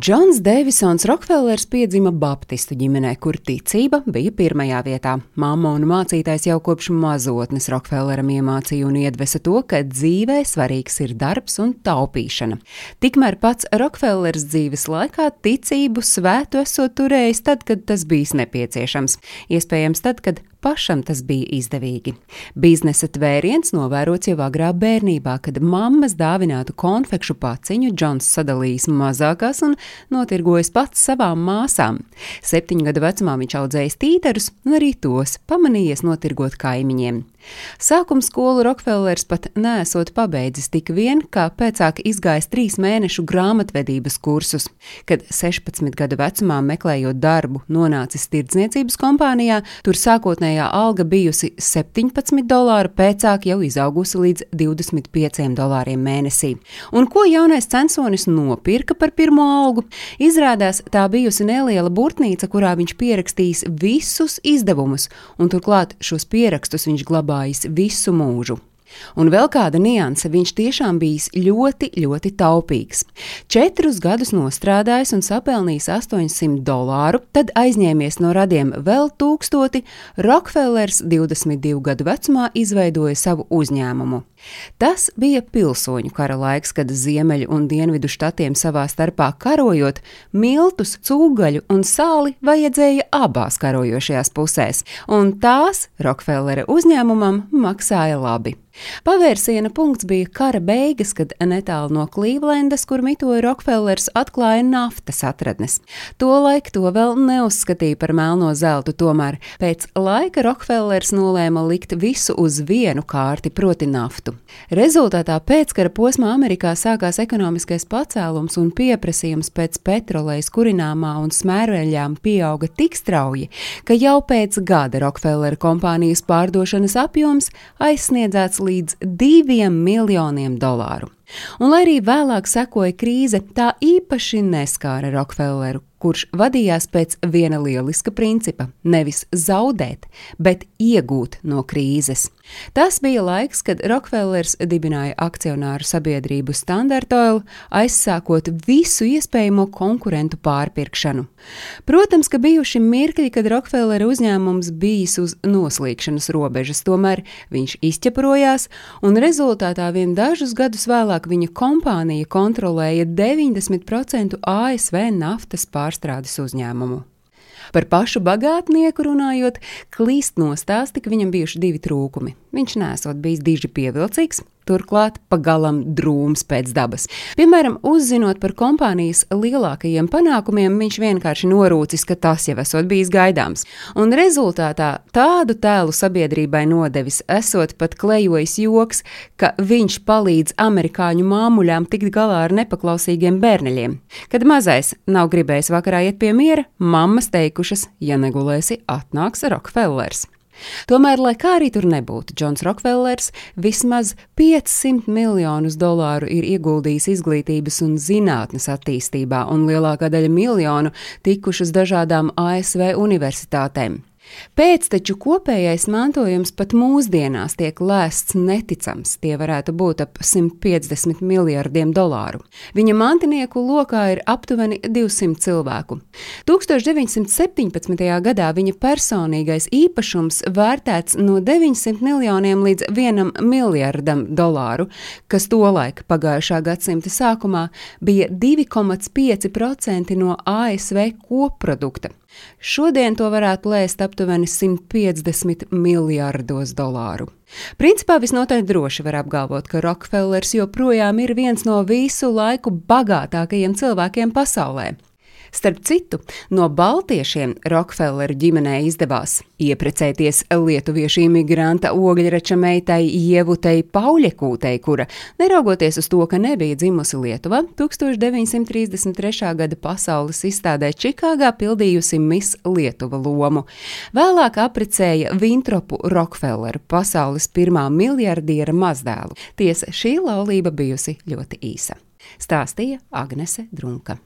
Džons Deivisons Rokfellers piedzima Baptistu ģimenē, kur ticība bija pirmajā vietā. Māma un mācītājs jau kopš mazotnes Rokfelleram iemācīja un iedvesa to, ka dzīvē svarīgs ir darbs un taupīšana. Tikmēr pats Rokfellers dzīves laikā ticību svētu esot turējis tad, kad tas bijis nepieciešams. Iespējams, tad, kad pašam tas bija izdevīgi. Biznesa tvēriens novērots jau agrā bērnībā, kad mammas dāvinātu konfekšu paciņu Džons sadalījis mazākās un notirgojis pats savām māsām. Septiņu gadu vecumā viņš audzējis tīterus un arī tos pamanījies notirgot kaimiņiem. Sākuma skolu Rokfellers pat nesot pabeidzis tik vien, kā pēcāk izgājis trīs mēnešu grāmatvedības kursus. Kad 16 gadu vecumā meklējot darbu, nonācis tirdzniecības kompānijā, tur sākotnējā alga bijusi 17 dolāri, pēcāk jau izaugusi līdz 25 dolāriem mēnesī. Un ko jaunais censonis nopirka par pirmo algu? Izrādās, tā bijusi neliela burtnīca, kurā viņš pierakstījis visus izdevumus, un turklāt šos pierakstus viņš glabāja saglabājis visu mūžu. Un vēl kāda nianse, viņš tiešām bijis ļoti, ļoti taupīgs. Četrus gadus nostrādājis un sapelnījis 800 dolāru, tad aizņēmies no radiem vēl tūkstoti, Rokfellers 22 gadu vecumā izveidoja savu uzņēmumu. Tas bija pilsoņu kara laiks, kad ziemeļu un dienvidu štatiem savā starpā karojot, miltus, cūgaļu un sāli vajadzēja abās karojošajās pusēs, un tās Rokfellera uzņēmumam maksāja labi. Pavērsiena punkts bija kara beigas, kad netālu no Klīvlendas, kur mitoja Rokfellers, atklāja naftas atradnes. Tolaik to vēl neuzskatīja par melno zeltu, tomēr pēc laika Rokfellers nolēma likt visu uz vienu kārti, proti naftu. Rezultātā pēckara posmā Amerikā sākās ekonomiskais pacēlums un pieprasījums pēc petrolejas kurināmā un smēreļām pieauga tik strauji, ka jau pēc gada Rokfellera kompānijas pārdošanas apjoms aizsniedzēts līdz diviem miljoniem dolāru. Un, lai arī vēlāk sekoja krīze, tā īpaši neskāra Rokfelleru, kurš vadījās pēc viena lieliska principa - nevis zaudēt, bet iegūt no krīzes. Tas bija laiks, kad Rokfellers dibināja akcionāru sabiedrību Standard Oil, aizsākot visu iespējamo konkurentu pārpirkšanu. Protams, ka bijuši mirkļi, kad Rokfellera uzņēmums bijis uz noslīkšanas robežas, tomēr viņš izķeprojās, un rezultātā vien dažus gadus vēlāk Savulaik viņa kompānija kontrolēja 90% ASV naftas pārstrādes uzņēmumu. Par pašu bagātnieku runājot, klīst no stāsta, ka viņam bijuši divi trūkumi. Viņš nesot bijis diži pievilcīgs, turklāt pagalam drūms pēc dabas. Piemēram, uzzinot par kompānijas lielākajiem panākumiem, viņš vienkārši norūcis, ka tas jau esot bijis gaidāms. Un rezultātā tādu tēlu sabiedrībai nodevis, esot pat klejojis joks, ka viņš palīdz amerikāņu māmuļām tikt galā ar nepaklausīgiem bērneļiem. Kad mazais nav gribējis vakarā iet pie miera, mammas teikušas, ja negulēsi, atnāks Rokfellers. Tomēr, lai kā arī tur nebūtu, Džons Rokfellers vismaz 500 miljonus dolāru ir ieguldījis izglītības un zinātnes attīstībā, un lielākā daļa miljonu tikušas dažādām ASV universitātēm. Pēcteču kopējais mantojums pat mūsdienās tiek lēsts neticams. Tie varētu būt ap 150 miljardiem dolāru. Viņa mantinieku lokā ir aptuveni 200 cilvēku. 1917. gadā viņa personīgais īpašums vērtēts no 900 miljoniem līdz 1 miljardam dolāru, kas tolaik pagājušā gadsimta sākumā bija 2,5% no ASV koprodukta. Šodien to varētu lēst aptuveni 150 miljārdos dolāru. Principā visnotaļ droši var apgalvot, ka Rokfellers joprojām ir viens no visu laiku bagātākajiem cilvēkiem pasaulē. Starp citu, no baltiešiem Rokfelleru ģimenē izdevās ieprecēties lietuviešu imigranta ogļrača meitai Ievutei Pauļekūtei, kura, neraugoties uz to, ka nebija dzimusi Lietuvā, 1933. gada pasaules izstādē Čikāgā pildījusi Miss Lietuva lomu. Vēlāk aprecēja Vintropu Rokfelleru, pasaules pirmā miljardiera mazdēlu. Tiesa, šī laulība bijusi ļoti īsa. Stāstīja Agnese Drunka.